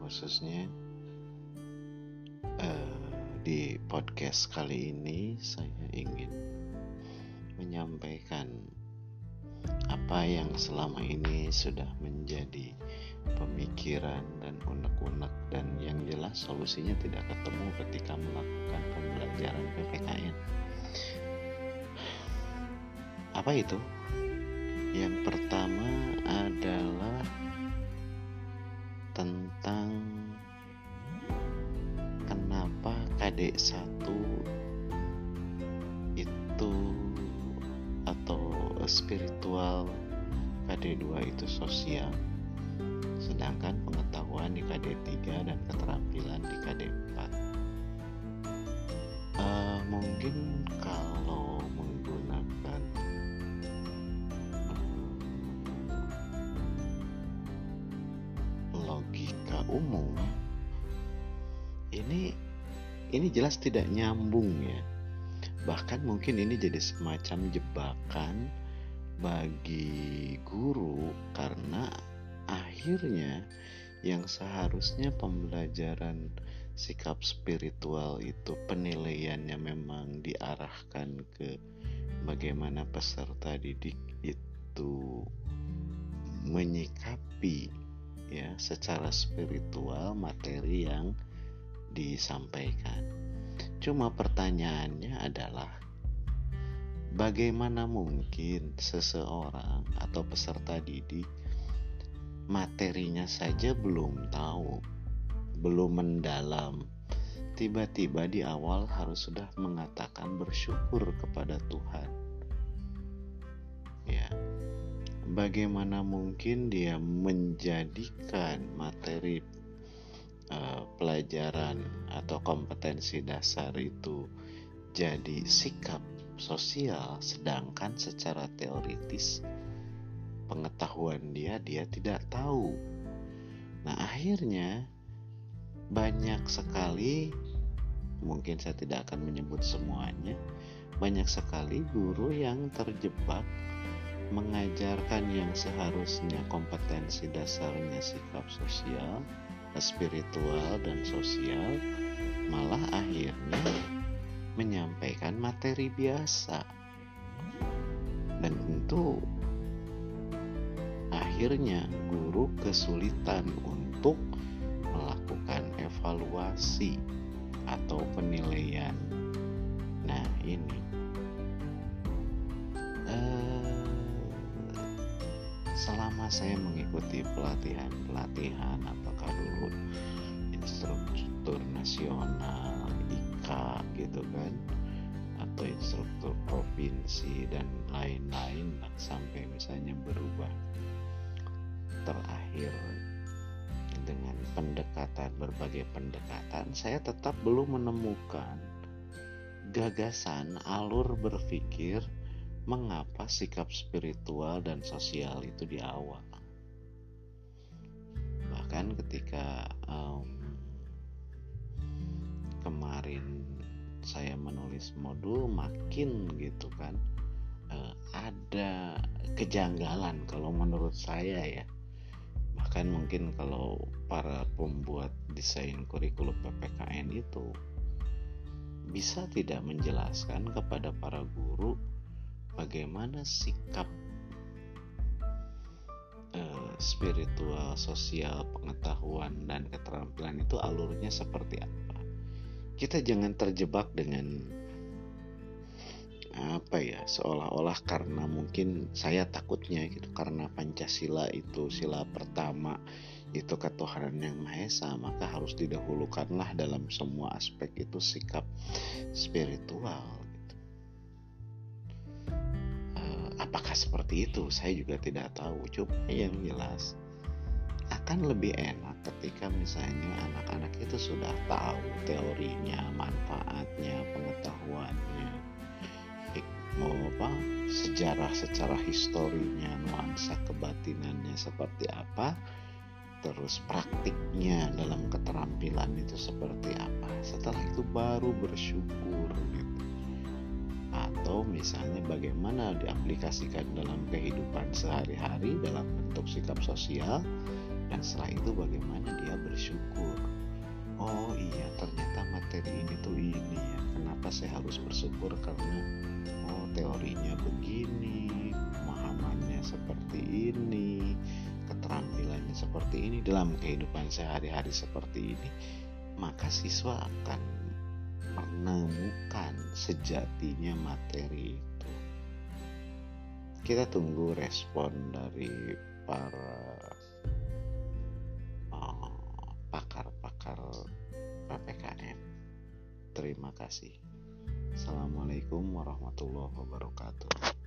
khususnya uh, di podcast kali ini saya ingin menyampaikan apa yang selama ini sudah menjadi pemikiran dan unek-unek dan yang jelas solusinya tidak ketemu ketika melakukan pembelajaran PPKN. Apa itu? Yang pertama kenapa KD1 itu atau spiritual KD2 itu sosial. Sedangkan pengetahuan di KD3 dan keterampilan di KD4 uh, eh, mungkin kalau menggunakan uh, logika umum ini ini jelas tidak nyambung ya. Bahkan mungkin ini jadi semacam jebakan bagi guru karena akhirnya yang seharusnya pembelajaran sikap spiritual itu penilaiannya memang diarahkan ke bagaimana peserta didik itu menyikapi ya secara spiritual materi yang disampaikan. Cuma pertanyaannya adalah bagaimana mungkin seseorang atau peserta didik materinya saja belum tahu, belum mendalam. Tiba-tiba di awal harus sudah mengatakan bersyukur kepada Tuhan. Ya. Bagaimana mungkin dia menjadikan materi uh, pelajaran atau kompetensi dasar itu jadi sikap sosial sedangkan secara teoritis pengetahuan dia dia tidak tahu. Nah, akhirnya banyak sekali mungkin saya tidak akan menyebut semuanya. Banyak sekali guru yang terjebak mengajarkan yang seharusnya kompetensi dasarnya sikap sosial, spiritual dan sosial malah akhirnya menyampaikan materi biasa. Dan tentu akhirnya guru kesulitan untuk melakukan evaluasi atau penilaian. Nah, ini selama saya mengikuti pelatihan-pelatihan, apakah dulu instruktur nasional, IKA gitu kan, atau instruktur provinsi dan lain-lain sampai misalnya berubah terakhir dengan pendekatan berbagai pendekatan saya tetap belum menemukan gagasan alur berpikir mengapa sikap spiritual dan sosial itu di awal? Bahkan ketika um, kemarin saya menulis modul makin gitu kan uh, ada kejanggalan kalau menurut saya ya. Bahkan mungkin kalau para pembuat desain kurikulum PPKN itu bisa tidak menjelaskan kepada para guru bagaimana sikap uh, spiritual, sosial, pengetahuan dan keterampilan itu alurnya seperti apa. Kita jangan terjebak dengan apa ya seolah-olah karena mungkin saya takutnya gitu karena Pancasila itu sila pertama itu ketuhanan yang Maha Esa maka harus didahulukanlah dalam semua aspek itu sikap spiritual apakah seperti itu? Saya juga tidak tahu. Cuma yang jelas akan lebih enak ketika misalnya anak-anak itu sudah tahu teorinya manfaatnya pengetahuannya. Mau apa? Sejarah secara historinya nuansa kebatinannya seperti apa? Terus praktiknya dalam keterampilan itu seperti apa? Setelah itu baru bersyukur gitu atau misalnya bagaimana diaplikasikan dalam kehidupan sehari-hari dalam bentuk sikap sosial dan setelah itu bagaimana dia bersyukur. Oh iya ternyata materi ini tuh ini ya. Kenapa saya harus bersyukur karena oh teorinya begini pemahamannya seperti ini keterampilannya seperti ini dalam kehidupan sehari-hari seperti ini. Maka siswa akan menemukan sejatinya materi itu kita tunggu respon dari para pakar PPKN. Terima kasih. Assalamualaikum warahmatullahi wabarakatuh.